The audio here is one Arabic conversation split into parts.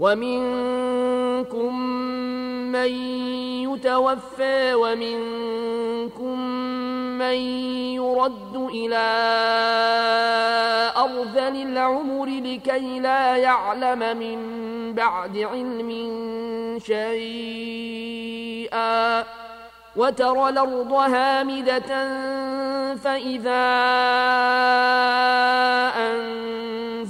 ومنكم من يتوفى ومنكم من يرد إلى أرذل العمر لكي لا يعلم من بعد علم شيئا وترى الأرض هامدة فإذا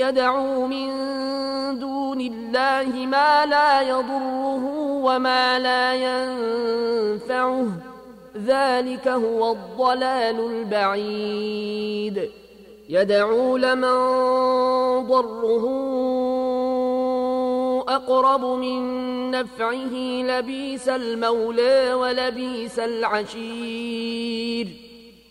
يدعو من دون الله ما لا يضره وما لا ينفعه. ذلك هو الضلال البعيد. يدعو لمن ضره أقرب من نفعه لبيس المولى ولبيس العشير.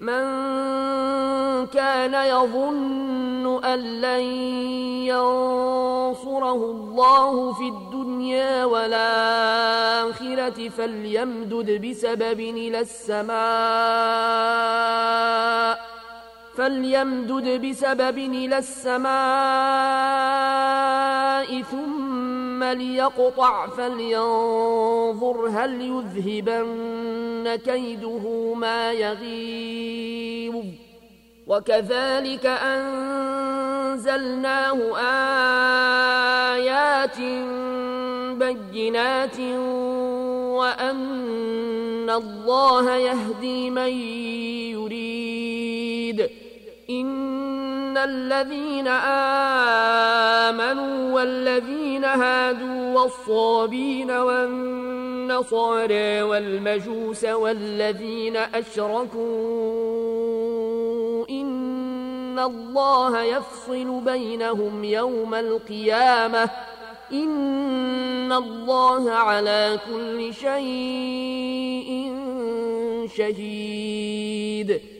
من كان يظن أن لن ينصره الله في الدنيا والآخرة فليمدد بسبب إلى السماء فليمدد بسبب إلى السماء ثم ليقطع فلينظر هل يذهبن كيده ما يغيظ. وكذلك أنزلناه آيات بينات وأن الله يهدي من يريد. إن الذين آمنوا والذين هادوا والصابين والنصارى والمجوس والذين أشركوا. إن الله يفصل بينهم يوم القيامة. إن الله على كل شيء شهيد.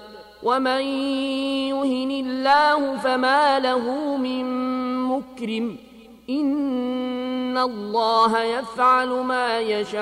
ومن يهن الله فما له من مكرم ان الله يفعل ما يشاء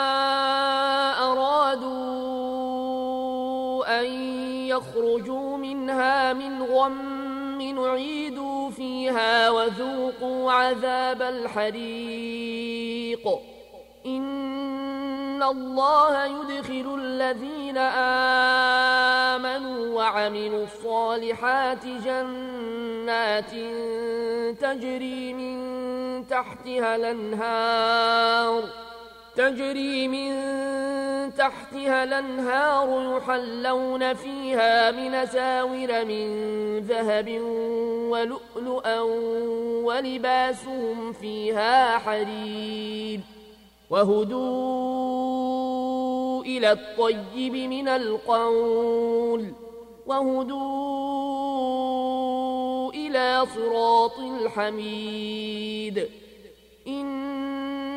يخرجوا منها من غم نعيدوا فيها وذوقوا عذاب الحريق. إن الله يدخل الذين آمنوا وعملوا الصالحات جنات تجري من تحتها الأنهار. تجري من تحتها الأنهار يحلون فيها من ساور من ذهب ولؤلؤا ولباسهم فيها حرير وهدوا إلى الطيب من القول وهدوا إلى صراط الحميد إن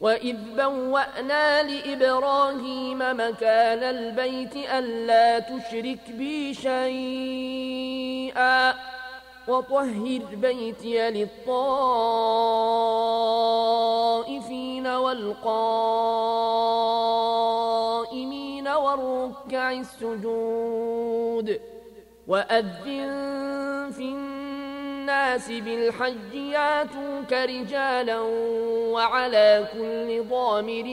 وإذ بوأنا لإبراهيم مكان البيت ألا تشرك بي شيئا وطهر بيتي للطائفين والقائمين والركع السجود وأذن في الناس بالحج ياتوك رجالا وعلى كل ضامر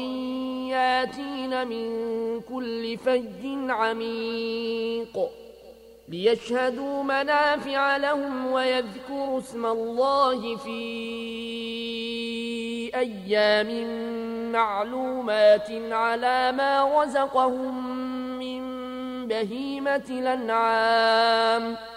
ياتين من كل فج عميق. ليشهدوا منافع لهم ويذكروا اسم الله في أيام معلومات على ما رزقهم من بهيمة الأنعام ۖ.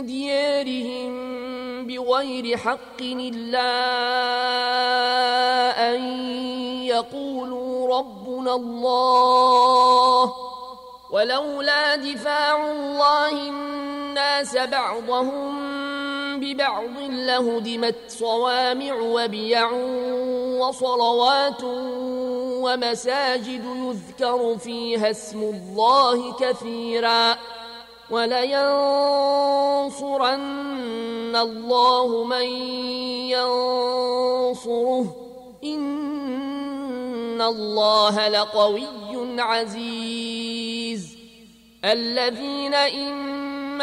ديارهم بغير حق إلا أن يقولوا ربنا الله ولولا دفاع الله الناس بعضهم ببعض لهدمت صوامع وبيع وصلوات ومساجد يذكر فيها اسم الله كثيرا ولينصرن الله من ينصره. إن الله لقوي عزيز. الذين إن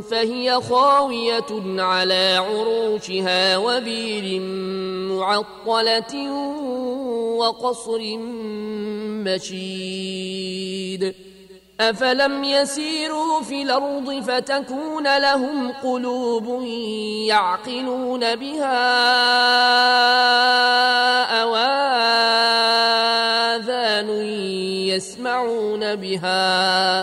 فهي خاوية على عروشها وبير معطلة وقصر مشيد. أفلم يسيروا في الأرض فتكون لهم قلوب يعقلون بها أو آذان يسمعون بها.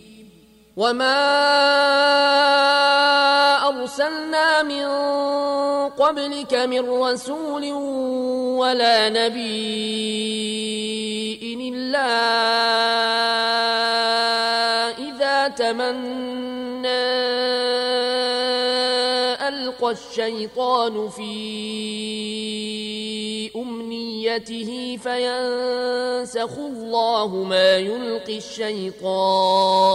وما أرسلنا من قبلك من رسول ولا نبي إلا إذا تمنى ألقى الشيطان في أمنيته فينسخ الله ما يلقي الشيطان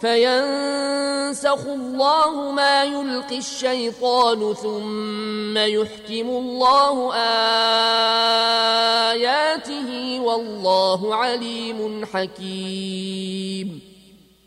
فينسخ الله ما يلقي الشيطان ثم يحكم الله آياته والله عليم حكيم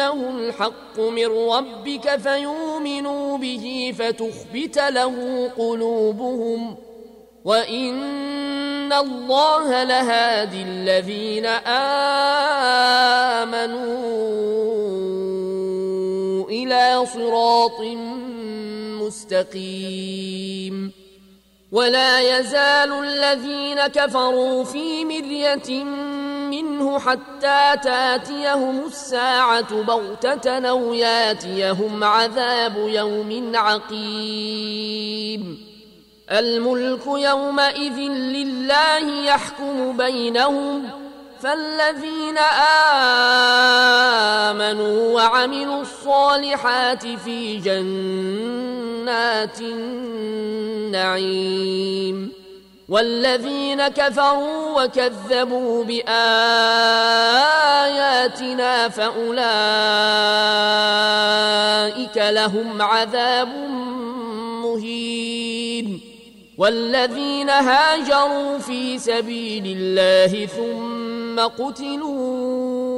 أنه الحق من ربك فيؤمنوا به فتخبت له قلوبهم وإن الله لهادي الذين آمنوا إلى صراط مستقيم ولا يزال الذين كفروا في مرية منه حتى تاتيهم الساعة بغتة أو ياتيهم عذاب يوم عقيم. الملك يومئذ لله يحكم بينهم فالذين آمنوا وعملوا الصالحات في جنات النعيم. والذين كفروا وكذبوا بآياتنا فأولئك لهم عذاب مهين. والذين هاجروا في سبيل الله ثم قتلوا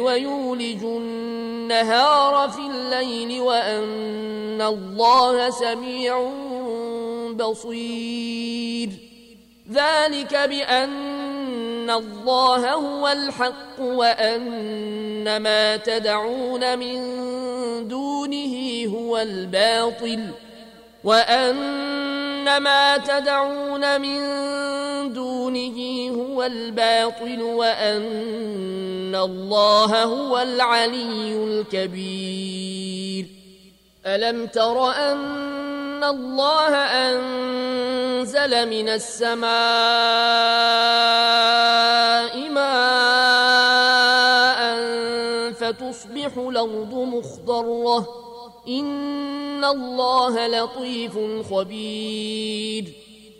ويولج النهار في الليل وأن الله سميع بصير. ذلك بأن الله هو الحق وأن ما تدعون من دونه هو الباطل وأن ما تدعون من دونه هو الباطل وأن الله هو العلي الكبير. ألم تر أن الله أنزل من السماء ماء فتصبح الأرض مخضرة؟ إن الله لطيف خبير.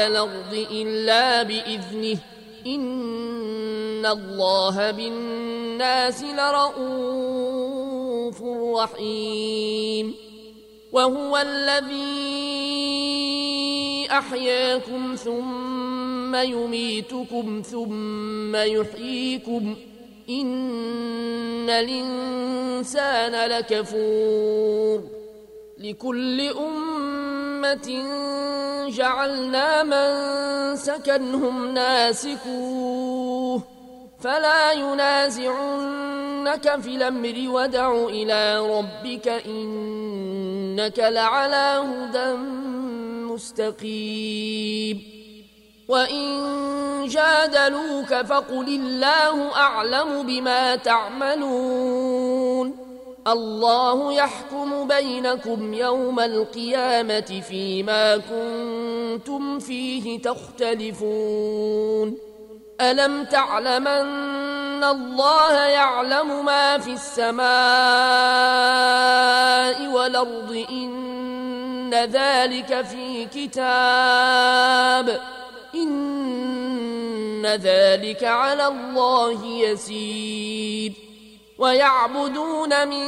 على الأرض إلا بإذنه. إن الله بالناس لرؤوف رحيم. وهو الذي أحياكم ثم يميتكم ثم يحييكم. إن الإنسان لكفور. لكل أمة جعلنا من سكنهم ناسكوه فلا ينازعنك في الأمر ودع إلى ربك إنك لعلى هدى مستقيم. وإن جادلوك فقل الله أعلم بما تعملون. الله يحكم بينكم يوم القيامة فيما كنتم فيه تختلفون. ألم تعلم أن الله يعلم ما في السماء والأرض؟ إن ذلك في كتاب. إن ذلك على الله يسير. ويعبدون من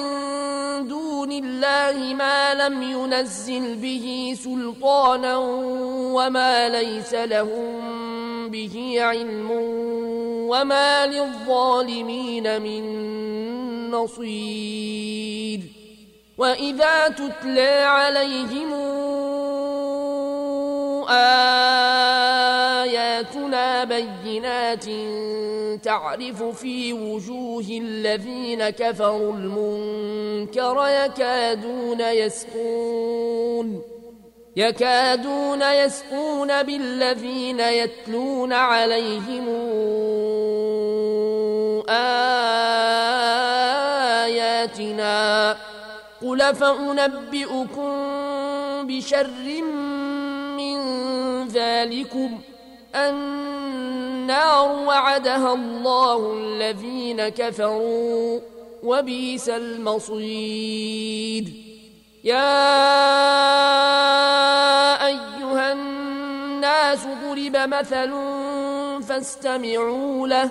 دون الله ما لم ينزل به سلطانا وما ليس لهم به علم وما للظالمين من نصير. وإذا تتلى عليهم آياتنا بينات تعرف في وجوه الذين كفروا المنكر يكادون يسقون يكادون يسقون بالذين يتلون عليهم آياتنا قل فأنبئكم بشر ذلكم النار وعدها الله الذين كفروا وبئس المصير. يا أيها الناس ضرب مثل فاستمعوا له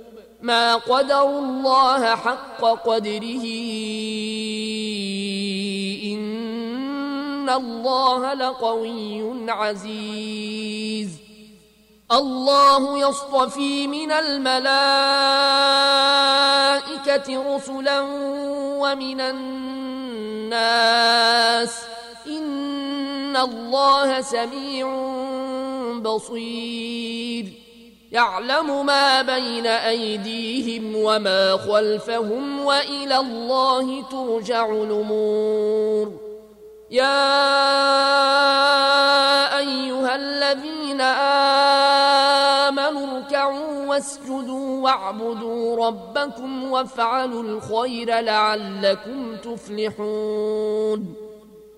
ما قدروا الله حق قدره. إن الله لقوي عزيز. الله يصطفي من الملائكة رسلا ومن الناس. إن الله سميع بصير. يعلم ما بين أيديهم وما خلفهم وإلى الله ترجع الأمور. يا أيها الذين آمنوا اركعوا واسجدوا واعبدوا ربكم وافعلوا الخير لعلكم تفلحون.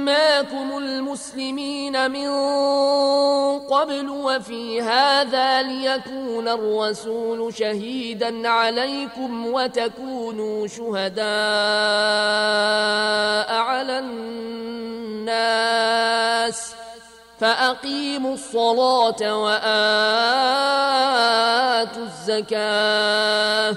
سماكم المسلمين من قبل وفي هذا ليكون الرسول شهيدا عليكم وتكونوا شهداء على الناس فأقيموا الصلاة وآتوا الزكاة